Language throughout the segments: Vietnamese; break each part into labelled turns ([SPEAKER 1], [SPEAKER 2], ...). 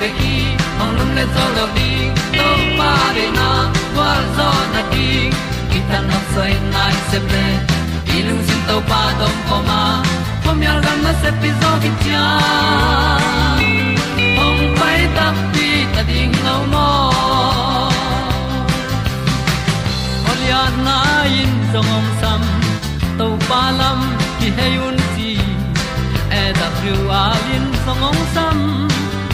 [SPEAKER 1] kin ki ong lum le zo lo di to pa de na kwa zo na ki ta na sai nai se ple i lung sin to pa tom ko ma. Ko myal gam na se pi zo ki cha ong pai ta pi ta ding lo mo Olia na in song om sam to pa lam ki hay un ti e da thru a lin song om sam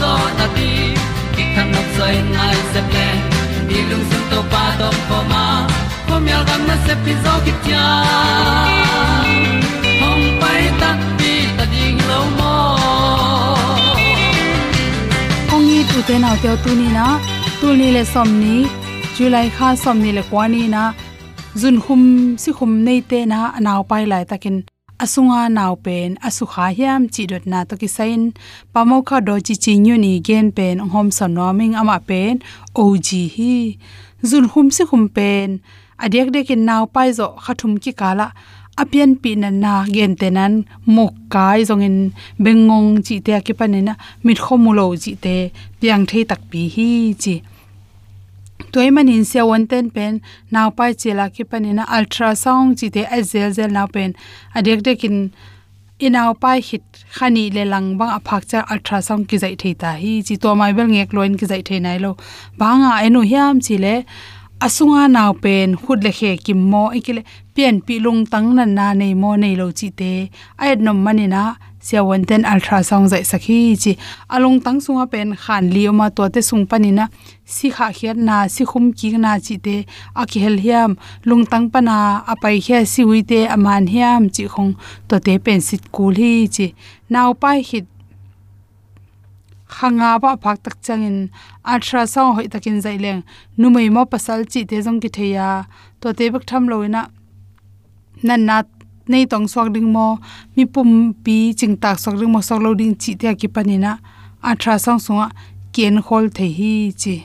[SPEAKER 1] zo na ti ki kan nok sai nai se ple ni lung sun to pa to pa ma. Ko myal gam na se pi zo ki tia hom pai ta ti ta ding lo mo
[SPEAKER 2] ong i tu te na te tu ni na tu ni le som ni july kha som ni le kwani na zun khum si khum nei te na anaw pai lai takin asunga naw pen asu kha hiam chi dot na to ki sain pamo kha do chi chi nyu ni gen pen hom son noming ama pen og hi. Jun hum si hum pen adek dek in naw pai zo khathum ki kala apian pi na na gen tenan, mok kai zong in bengong chi te ki panena mit khomulo chi te, piang thei tak pi hi chi toy manin se won ten pen, naw pai chela ki panina ultrasound chi te azel zel naw pen. Adek dekin inaw pai hit khani le lang bang aphak cha ultrasound ki zai thei ta. Hi chi to mai bel ngek loin ki zai thei nai lo. Banga enu hiam chi le asunga naw pen khud le khe kim mo e ikile pian pi lung tang nan na nei mo nei lo chi te. Ai nom manina siawan ten ultrasound zai sakhi chi along tang sunga pen khan lioma to te sung panina. Si kha khiat na, si khum ki na chi te aki hel hiam. Lung tang pana apai khia si ui te aman hiam chi khong. To te pen sit kul hi chi naw pai hit khanga ba phak tak changin. Ultrasound hoi takin zaileng numai ma pasal chi te jong ki theya. To te bak tham loina nan na nei tong swak ding mo, mi pum pi ching tak swak ding mo sok lo ding chi te ki panina sang sunga, ken khol the hi chi.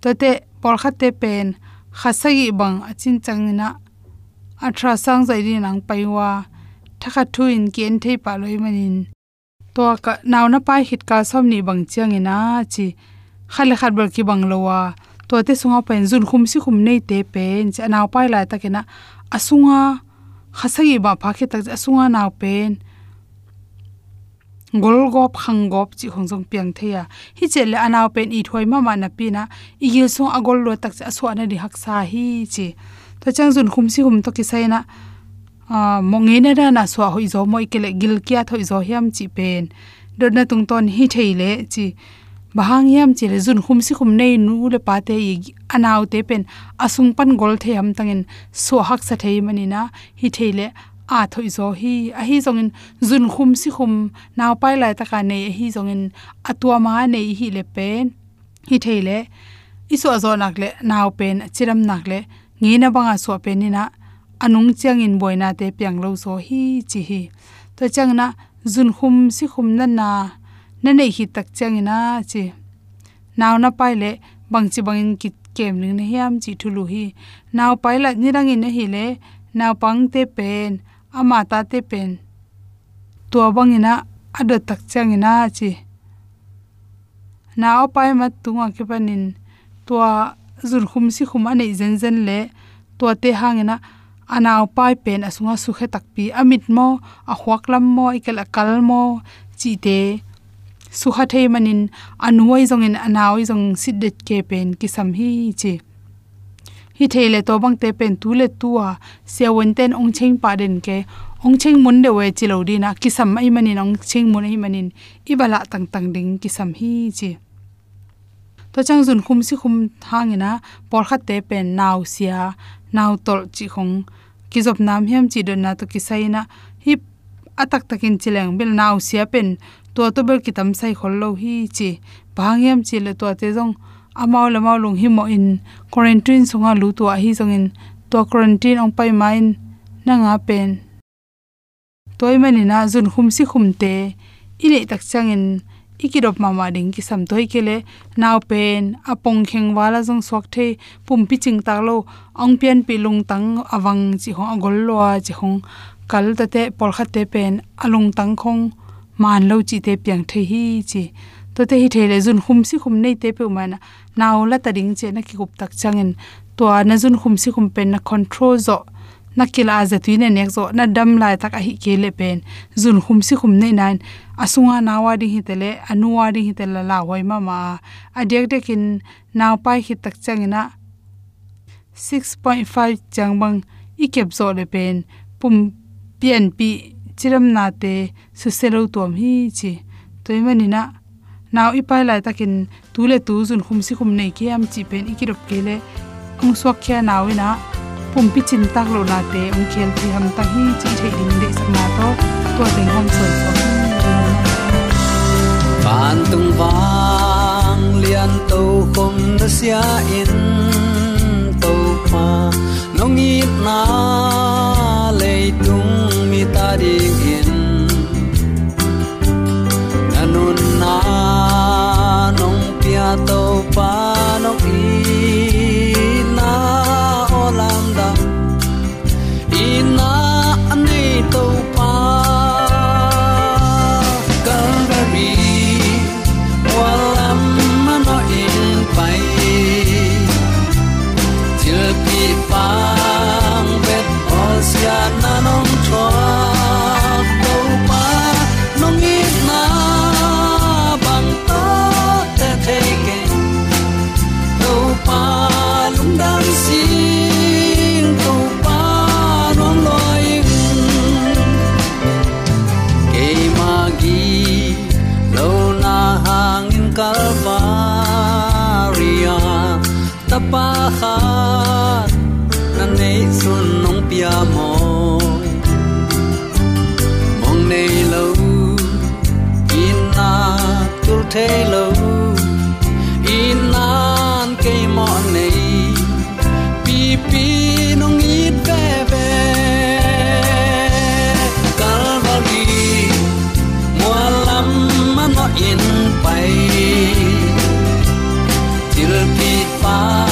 [SPEAKER 2] To te, por kha te pen khasagi bang, achin changina sang zai ri nang paiwa thakha thuin ken thei pa loi manin to ka, naw na pai hit ka som ni bang chiang ina chi. Khale khat bal ki bang lowa to te sunga pen zun khum si khum nei te pen cha naw pai la ta kena asunga khasagi ba pha khe tak asunga naw pen. Gol gop, khang gop, chi khong jong piang theya hi chele anaw pen, i thoi ma ma na pi na. I gil so agol lo tak cha aswa na di hak sa hi chi. To chang zun khum si khum to ki sai na monge na ra na swa hoi zo moi kele gil kya thoi zo hiam chi pen. Do na tung ton hi theile chi bahang yam chile zun khum si khum nei nu le pa te i anaw te pen asung pan gol the ham tangin so hak sa thei mani na. Hi theile a thoi zo. Hi, a hi zongin zun khum si khum naw pai lai ta ka nei hi zongin atua ma nei hi le pen. Hi theile iso zo nak le naw pen chiram nak le nge na banga so pen ni na. Anung chang in boina te piang lo zo. Hi, chi hi. To chang na zun khum si khum na na na nei hi tak chang ina chi. Naw na pai le bang chi bang ki kem ning na hiam chi thulu hi naw pai la ni rang in hi le naw pang te pen ama ta te pen. To bang ina ado tak chang ina chi. Naw pai ma tunga ke panin to zur khum si khum ane zen zen le to te hangena anaw pai pen asunga su khe takpi amit mo, a huak lam mo ikel akal mo, chi te su kha thei manin anuai zong in anawi zong sidet ke pen ki sam hi chi hi theile to bang te pen tu le tua se won ten, ong cheng pa den ke, ong cheng mun de we chi lo di na ki sam ai manin, ong cheng mun ai manin, ibala tang tang ding ki sam hi chi to chang zun khum si khum thangina por kha te pen naw sia naw tol chi khong ki zop nam hiam chi don na to ki saina hi atak takin chileng bel naw sia pen tua to bel ki tam sai khol lo hi chi bangyam chi le tua te jong amaw la maw lung hi mo in, quarantine sunga lu tua hi jong in to quarantine ong pai main na nga pen. Toy mani na jun khum si khum te ile tak changin ikirop mama ding ki sam toy kele naw pen, apong kheng wala jong sok the, pum pi ching ta lo, ong pian pi lung tang awang chi hong agol lo chi hong, kal ta te por kha te pen alung tang khong man lo chi te piang the hi chi. To te hi thele jun khum si khum nei te pe ma na. Naw la ta ding che na ki gup tak changin to na jun khum si khum pen na control zo. Na kila za tu ne nek zo. Na dam lai tak a hi ke le pen. Jun khum si khum nei nan. Asunga nawa ding hi hitele anuwa ding hi hitela la hoi ma ma. A dek dekin naw pai hi tak changina 6.5 changbang ikep zo le pen. Pum pian pi chiram na te su selo tom hi chi toimani na naw ipai lai takin tule tu zun khum si khum nei ke am chi pen ikirop kele ong swak khya nawina pum pi chin tak lo na te ong khel thi ham ta hi chi thei ding de sak na to to teng hom son so
[SPEAKER 1] ban tung wang lian to khom na sia in to pa nong i na le tung mi ta ding nong pia to pa thế lâu. In nan cây mọ này, pi pi nong ít ve ve. Calvary mua lắm mà nó in bay til pi pa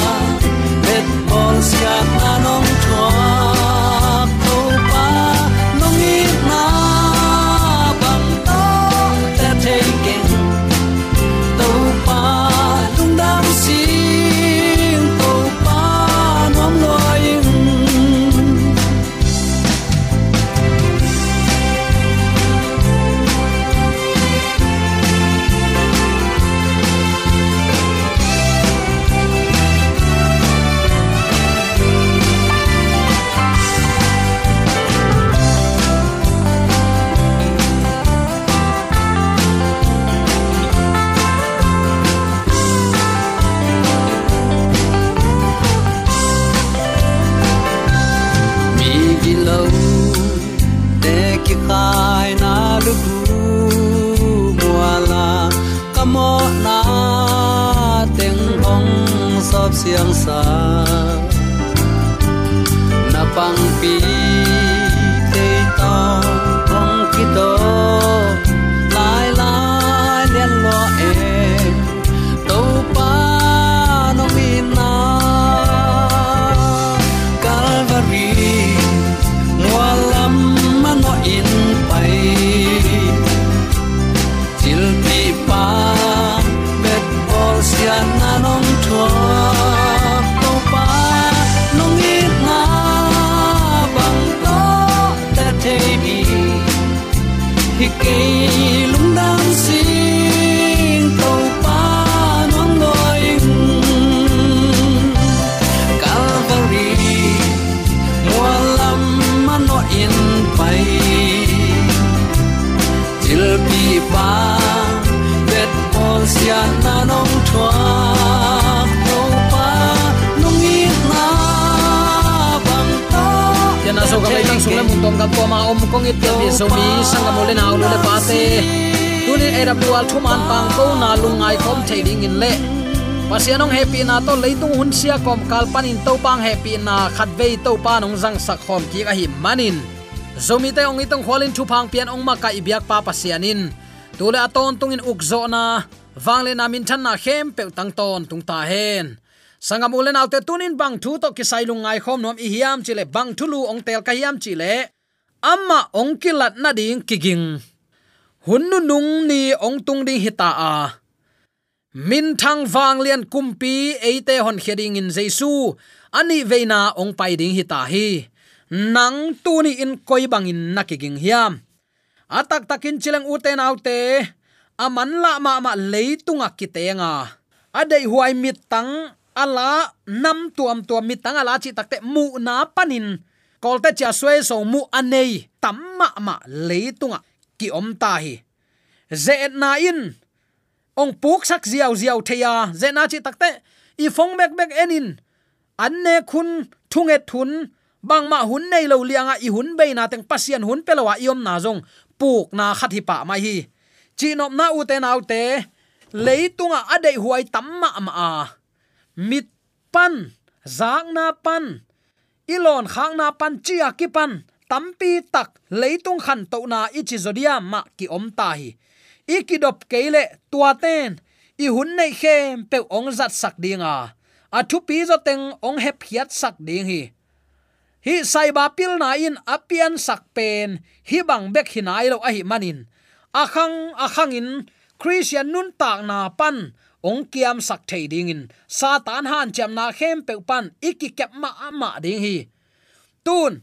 [SPEAKER 1] siang sa na pang
[SPEAKER 3] om kong it te so mi, sang ga mo le na lu le pa te. Tunin era bual thuman pang ko na lungai khom ding in le. Pasianong happy na to leitung hun sia kom kal panin to pang happy na khat vei to pa nong jang sak khom ki ka hi manin zomi te ong itong khwalin thu phang pian ong ma ka ibyak pa pasianin tule aton tungin ukzo na wangle na min than na hem pe tang ton tung ta hen. Sangam ulen autte tunin bang thu to ki sailung ngai khom nom i hiam chile bang thulu ong tel ka hiam chile amma ong kilat na ding kiging. Hunnu nung ni ong tung ding hita a. Min thang wang lian kumpi eite hon kheding in jesu. Ani veina ong pai ding hita hi. Nang tu ni in koi bangin nakiging hiam. Atak takin chilang uten autte. Aman la ma ma leitunga kitenga. Adei huai mit tang ala, nam tuam tuam mi tang ala chi takte mu na panin kolte cha swe so mu anei tamma ma leitunga ki om ta hi ze na in. Ong puk sak ziaw ziaw theya ze na chi takte i phong bek bek enin anne khun thunge thun. Bang ma hun nei lo lianga i hun be na teng pasian hun pelawa iom na jong puk na khat hi pa mai hi chinom na u te nau te leitunga adei huai tamma ma a mit pan. Zang na pan ilon khang na pan chia ki pan tampi tak leitung khan to na ichi zodia ma ki om ta hi. Ikidop keile tua ten, i hun nei khem pe ong zat sak dinga a. Thu pi zo teng ong hep hiat sak ding hi. Hi sai ba pil na in apian sak pen, hi bang bek hinai lo a hi manin. Akhang akhang in christian nun tak na pan ong kiam sak thei ding in. Satan han cham na khem pe pan iki kep ma ma ding hi. Tun,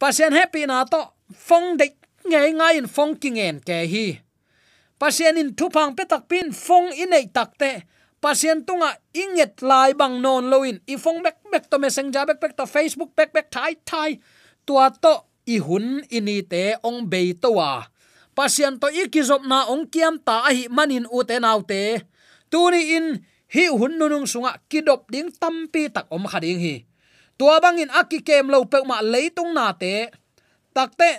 [SPEAKER 3] pasien happy na to, phong de ngai ngai in phong kingen ke hi. Pasien in thupang pe tak pin, phong in ei takte pasien tunga inget lai bang non loin i phong bek bek to messenger, bek bek to facebook, bek bek thai thai. Tua to i hun ini te ong be to wa. Pasien to ikizop na ong kiam ta hi manin u te nau te tuni in hi hun nunung sunga kidop ding tampi tak om khading hi. Tua bangin aki kem lo pe ma leitung na te. Takte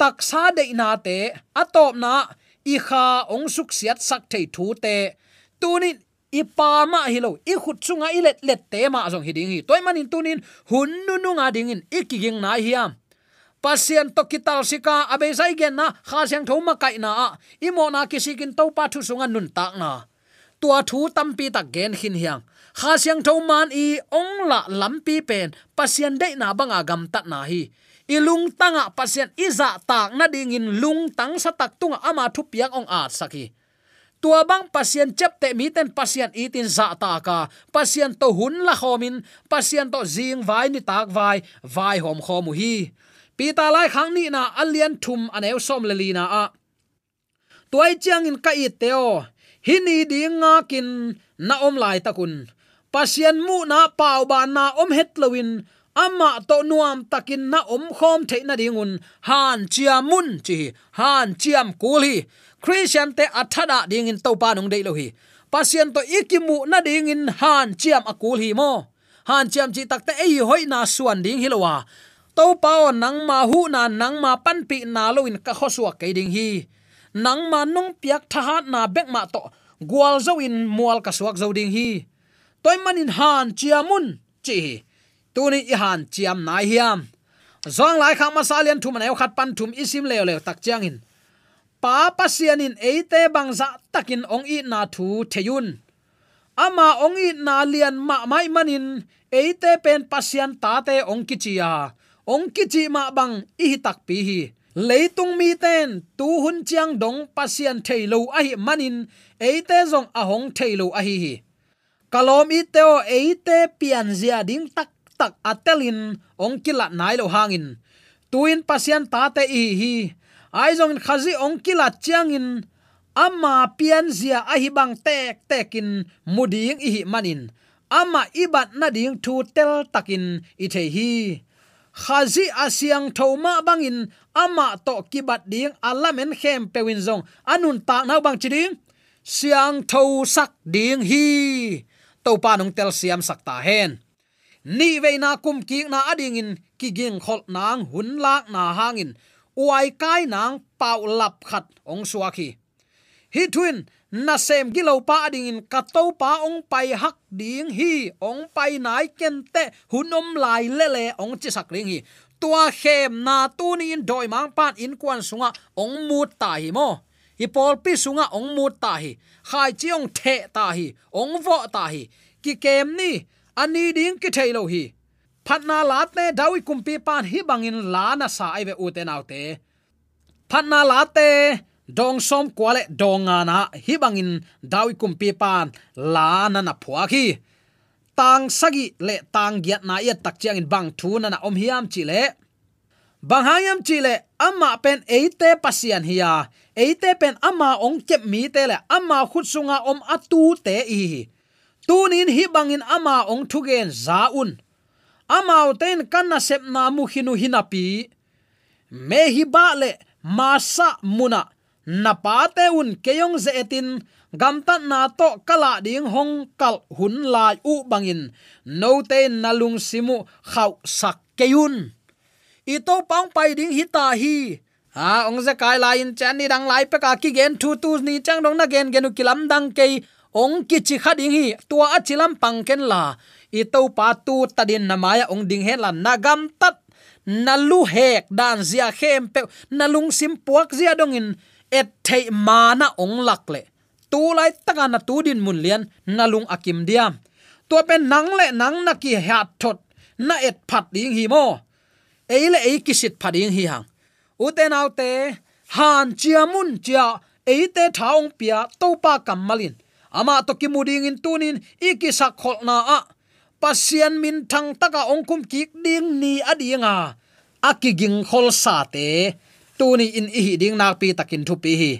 [SPEAKER 3] taksa de na te. Atop na, i kha ong suk siat sak thei thu te. Tunin i pa ma hi lo, i khut chunga i let let te ma jong hi ding hi. Toy manin tunin hun nu nu nga ding in ikiging na hiam pasien to kital sika abe sai gen na, kha siang thoma kai na i mo na kisikin to pa thu sunga nun tak na tua thu tampi tak gen hin hiang. Kha siang tho man i ong la lampi pen, pasien de na banga gam tat na hi. Ilung tanga pasien iza tak na ding in lung tang sa tak tunga ama thu piak ong at saki tua bang pasien chep te mi ten pasien itin za ta ka. Pasien to hun la khomin, pasien to zing vai ni tak vai vai hom khomu hi. Pita lai khang ni na alian thum anew som le li na a. Tuai chiang in ka i teo hini ding nga kin na om lai takun. Pasien mu na pau ba na om het lowin ama to nuam takin na om khom the na dingun. Han chiamun chi, han chiam kuli christian te athada dingin to pa nong dei lo hi. Pasien to ikimu na dingin han chiam akul hi mo. Han chiam chi takte ei hoi na suan ding hilowa to pa nang ma hu na nang ma pan pi na lo in ka khosua ke ding hi nang ma nong piak tha na bek ma to. Gwal zo in mual ka suak zo ding hi. Toy manin han chiamun chi tuni i han chiam nai hiam. Zong lai kha ma salian thum an khat pan thum isim le le tak chiang in. Pa pasian in eite bangza takin ong i na thu theyun ama ong i na lian ma mai manin eite pen pasian ta te ong kichia ong kichi ma bang i tak pi hi leitung mi ten, tu hun chiang dong pasian thailo a hi manin, eite zong a thailo a hi. Hi kalom i teo eite pian zia ding tak tak atelin, ong kila nai lo hangin. Tuin pasian ta te i hi, ai zong khazi ong kila chiangin, ama pian zia a hi bang tek tekin muding i hi manin. Ama ibat na ding thu tel takin i the hi. Khazi asiang thoma bangin ama to kibat ding alamen khem pewin zong. Anun ta na bang chiding siang tho sak ding hi. To pa nong tel siam sak ta hen. Ni ve na kum ki na ading in, ki ging khol nang hun lak na hangin uai kai nang pau lap khat ong suaki hi twin na sem gilo pa ading in, ka to pa ong pai hak ding hi. Ong pai nai ken te hunom lai le le ong chi sak ring hi tua khem na tu ni in doi mang pan in kwan sunga ong mut ta hi mo. Hi pol pi sunga ong mut ta hi. Khai chi ong the ta hi. Ong vo ta hi. Ki kem ni, ani ding ki thailo hi. Phatna ne dawi kumpi pan hi bangin la na sa ai ve ute naute phatna te. Dong som kwale dong ana hi bangin dawi kumpi pan la na na phwa khi tang sagi le tang giat na ya tak chiang in bang thu na na om hiam chi le. Bang hayam chi le amma pen eite pasian hiya eite pen amma ong kep mi te le amma khut sunga om atu te i tunin hi bangin ama ong thugen zaun amau ten kanna sep na mu hinu hinapi me hi ba le masa muna na. Pa te un keyong ze etin gamta na to kala ding hong kal hun lai u bangin. No te nalung simu khau sak keyun ito pang pai ding hita hi. A ong za kai lai in chan ni dang lai pe ka ki gen thu tu ni chang dong na gen genu kilam dang ke ong ki chi kha ding hi, tua achilam pang ken la. Ito pa tu tadin na maya ong ding he la nagam tat. Na lu hek dan zia khem pe, na lung sim puak zia dong in. Et thei mana ong lak le tu lai taka na tu din mun lian na lung akim diam. Tu pen nang le nang na ki hat thot na et phat ding hi mo. Ei le ei kisit phat ding hi hang. Nào te, han chiamun chia ei te thaung pia to pa kamalin ama to ki muding in tunin ikisak khol na a. Pasian min thang taka ongkum kik ding ni adinga akiging khol sa te tuni in ihi ding nak pi takin thu pi hi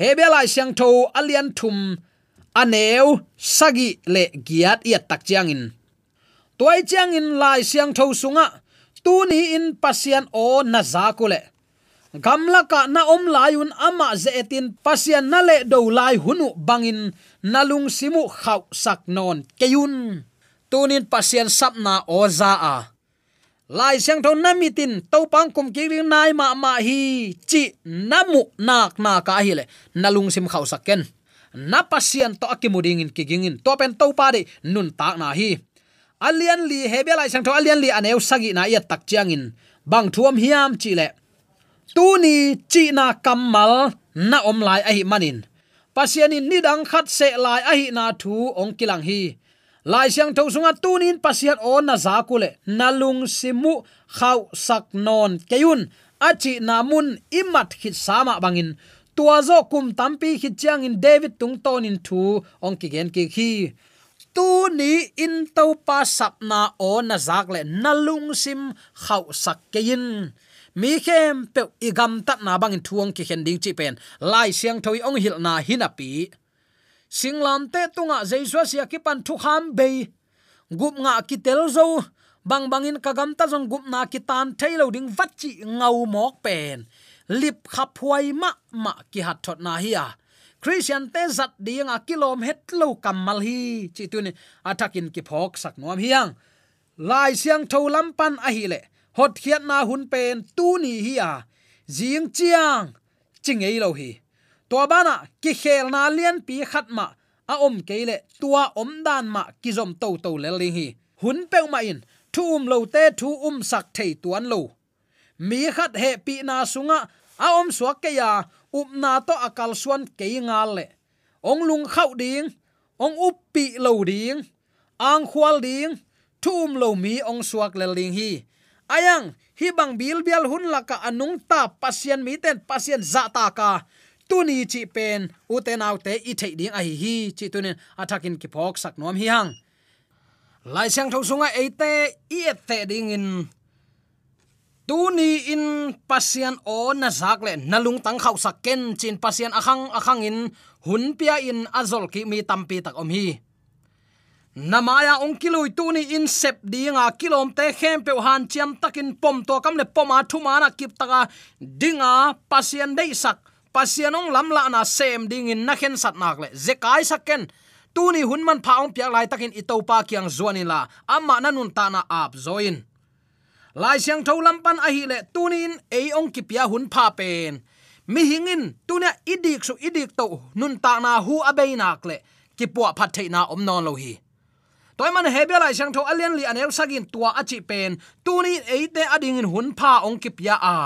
[SPEAKER 3] hebelai siang tho alian thum aneu sagi le giat ia tak chiang in toy chiang in lai siang tho sunga tuni in pasian o na za ko le gamla ka na om layun ama zetin pasian na le do lai hunu bangin nalung simu khau sak non keyun tunin pasian sapna oza a lai siang thon nami tin to pang kum ki ring nai ma ma hi chi namu nak na ka hi le. Nalung sim khau saken na pasian to akimuding in kigingin to pen to pa de, nun tak na hi. Alian li hebe lai sang tho alian li aneu sagi na ya tak chiang in. Bang thuam hiam chi le. Tu ni chi na kamal na om lai a hi manin. Pasian in nidang khat se lai a hi na thu ong kilang hi lai siang tho sunga tunin pasiat on na za kule. Nalung simu khau sak non kayun achi namun imat khit sama bangin. Tua zo kum tampi khit chiang in david tung ton in thu. Ong ki gen ki khi. Tu ni in to pa sap na on na zak le nalung sim khau sak kayin mi khem pe igam tat na bangin thuang ki khen ding chi pen. Lai siang thoi ong hil na hinapi singlam te tunga jaiswa sia ki pan thu kham be gup nga ki tel zo, bang bangin kagam ta jong gup na ki tan thailo ding vachi ngau mok pen. Lip khap huai ma ma ki hat thot na hi a. Christian te zat ding a kilom het lo kamal hi. Chi tu ni atakin ki phok sak nuam hiang lai siang tho lampan a hi le. Hot khiat na hun pen tu ni hi a. Jing chiang, ching ei lo hi tua bana ki khel na lian pi khat ma. A om keile, tua om dan ma, ki zom to to le ling hi. Hun pe ma in, thu um lo te, thu um sak thei tuan lo. Mi khat he pi na sunga, a om suak ke ya, up na to akal suan ke ngal le. Ong lung khau ding, ong up pi lo ding, ang khwal ding thum um lo mi ong suak le ling hi. Ayang, hi bang bil bial hun laka anung ta, pasien mi ten, pasien za ta ka tuni chi pen uten autte i thei ding a hi hi, chi tunin athakin ki phok sak nom hi hang. Lai sang thong sunga eite i et te ding in. Tuni in pasian o na zak le nalung tang khau sak ken, chin pasian akhang akhang in, hun pia in azol ki mi tampi tak om hi. Namaya ong kiloi tuni in sep dinga kilom te khem pe han chiam takin pom to kam le poma thuma na kip taka dinga pasien dei sak pasianong lamla na sem ding in na khen sat nak le. Zekai saken tuni hunman phaung pia lai takin itopa kyang zuanin la amma nanun ta na ap zoin. Lai siang tho lampan a hi le, tunin ei ong kipia hun pha pen. Mi hingin tunia idik su idik to nun ta na hu abei nak le. Ki puwa phat thei na om non lo hi. Toy man hebe lai siang tho alian li anel sagin tua achi pen. Tuni eite ading in hun pha ong kipia a.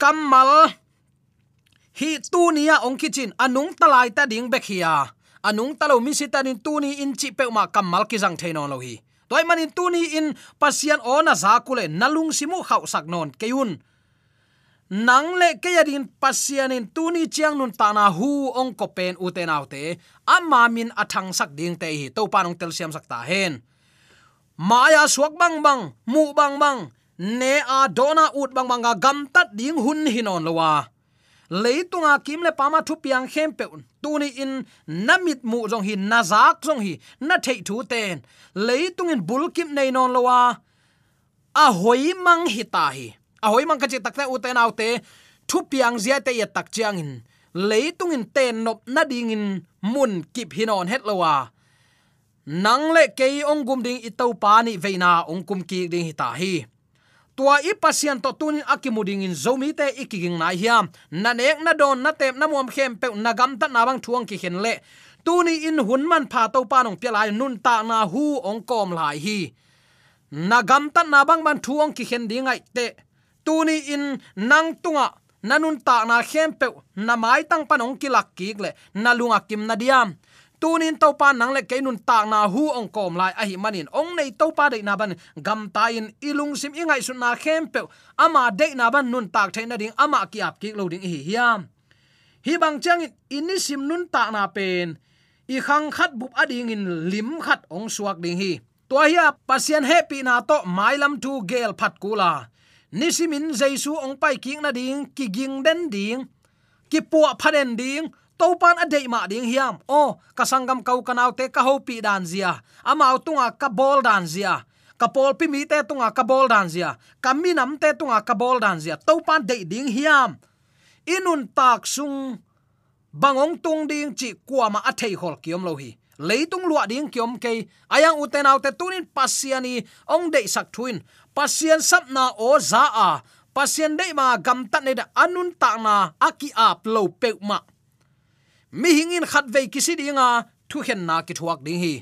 [SPEAKER 3] Kamal hi tu nia ong kichin anung talai ta ding bek hiya anung talo mi sita nin tu ni in chi pe ma kamal ki jang theino lo hi. Toy manin tu ni in pasian ona za kule nalung simu khau sak non keun nang le ke yadin pasian in tu ni chiang nun ta na hu ong ko pen u te nau te. Amma min athang sak ding te hi, to panong tel siam sak ta hen. Maya suak bang bang, mu bang bang, ne a dona ut bang bang ga gam tat ding hun hinon lowa leitunga kimle pama thu piang khem pe tuni in namit mu jong hi nazak jong hi, na thei thu ten leitung in bul kim nei non lowa a hoi mang hi ta hi. A hoi mang ka chi takta u te nau te thu piang zia te ya tak chiang in. Leitung in ten nop na ding in, mun kip hinon het lowa nang le ke ong gum ding i to pa ni veina ong kum ki ding hi ta hi tua i pasien to tunin akimuding in zomi te ikiging na hiam. Na nek na don na tep na mom khem pe na gam ta na bang thuang ki hen le. Tuni in hun man pha to pa nong pelai nun ta na hu ong kom lai hi. Na gam ta na bang ban thuang ki hen dingai te. Tuni in nang tunga nanun ta na khem pe na mai tang panong kilak ki le. Na lunga kim na diam tunin to pa nang le ke nun ta na hu ong kom lai a hi manin. Ong nei to pa de na ban gam ta in ilung sim ingai sun na khem pe. Ama de na ban nun tak thain na ding, ama ki ap ki lo ding hi hiam. Hi bang chang in sim nun ta na pen. I khang khat bup ading in lim khat ong suak ding hi. To hi pasien happy na to mailam tu gel phat kula nisimin jaisu ong pai king na ding, ki ging den ding, ki pu phaden ding to pan adei ma ding hiam. Oh, o kasangam kau kanau te ka hopi dan zia. Amau tunga ka bol dan zia. Ka pol pi mi te tunga ka bol dan zia. Ka mi nam te tunga ka bol dan zia. To pan dei ding hiam. Inun tak sung. Bangong tung ding chi kuama a athei hol kiom lo hi. Leitung lua ding kiom ke ayang uten autte tunin pasiani ong dei sak thuin. Pasian sapna o za a. Pasian dei ma gam tat ne da anun ta na aki ap lo pe ma mi hingin khat ve kisi dinga thu hen na ki thuak ding hi.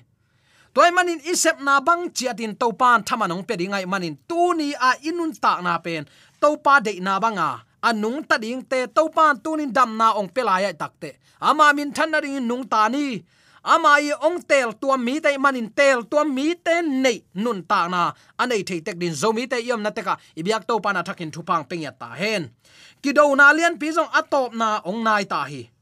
[SPEAKER 3] Toy manin isep na bang chiatin topan thamanong pe dingai manin tu ni a inun ta na pen. Topa de na banga, anung ta ding te topan tunin dam na ong pelaya takte. Ama min than na ring nung ta ni. Ama i ong tel tua mi te manin tel tua mi te nei nun ta na. Anei thei tek din zo mi te yom na teka ibyak topa na thakin thupang pengya ta hen. Ki na lian pi jong atop na ong nai ta hi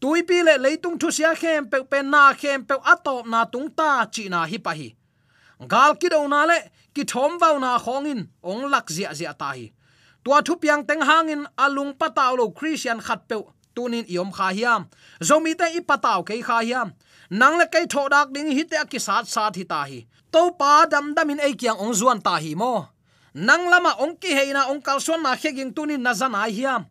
[SPEAKER 3] tui pi le leitung thu sia khem pe pe na khem pe atop na tung ta chi na hi pa hi. Gal ki do na le, ki thom vau na khongin, ong lak zia zia ta hi. Tua thu piang teng hangin alung pataw lo christian khat pe tunin iom kha hiam. Zomi te i pataw ke kha hiam. Nang le kai tho dak ding hi te ki sat sat hi ta hi. To pa dam dam in ei kyang ong zuan ta hi mo. Nang lama ong ki heina ong kal son na kheging tunin na zan ai hiam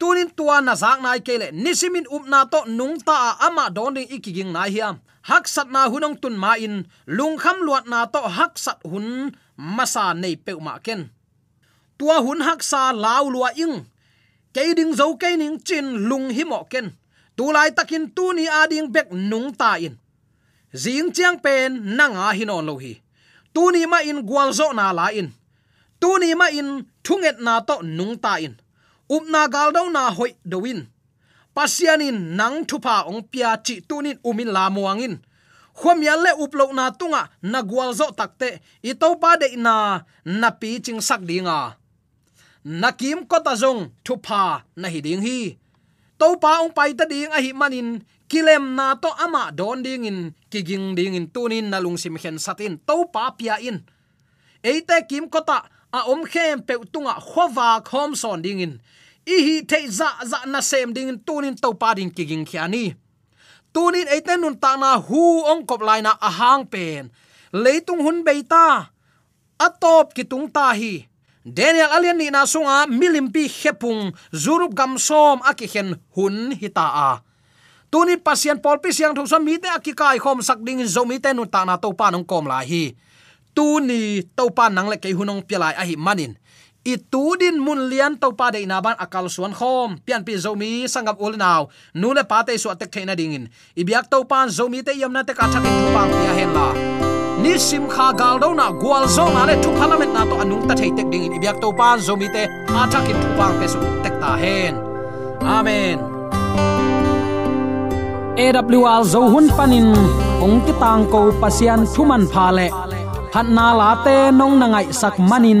[SPEAKER 3] tunin tua na zak nai kele nisimin upna to nung ta ama don ding ikiging na hiam. Hak sat na hunong tun ma in. Lung kham luat na to hak sat hun masa nei pe ma ken. Tua hun hak sa lau lua ing. Ke ding zo ke ning chin lung hi mo ken. Tu lai takin tu ni ading bek nung ta in. Zing chiang pen nanga hinon lo hi. Tu ni ma in gwal zo na la in. Tu ni ma in thunget na to nung ta in up na gal do na hoi dowin pasianin nang thupa ong pia chi tunin umin lamuangin. Khom ya le uplo na tunga na zo takte ito pa de na na pi ching sak dinga nakim ko ta zong thupa na hi ding hi to pa ong pai ta ding a hi manin kilem na to ama don ding in kiging ding in tunin na lung sim khen satin to pa pia in eite kim kota a om khem pe tunga khowa khom son ding in i hi te za za na sem ding tunin to pa ding kiging khiani tunin eite nun ta na hu ong kop lai na ahang pen leitung hun beita atop ki tung ta hi. Daniel alian ni na sunga milimpi khepung zurup gam som akikhen hun hita a tuni pasien polpis yang siang thu som mi te akikai khom sak ding zo mi te ta na to pa nong kom lai hi. Tu ni to pa nang le ke hunong pilai a hi manin i tu din mun lian to pa de na ban akal suan khom. Pian pi zomi sangam ul naw nu le pa te su atek theina ding in i biak to pan zomi te yam na te ka thakin thu pa pia hen la. Ni sim kha gal do na gwal zo na le thu parliament na to anung ta thei tek ding in i biak to pan zomi te a thakin thu pang pe su tek ta hen. Amen. AWR zo hun panin ong ti tang ko pasian thuman pha le. Phat na la te nong na ngai sak manin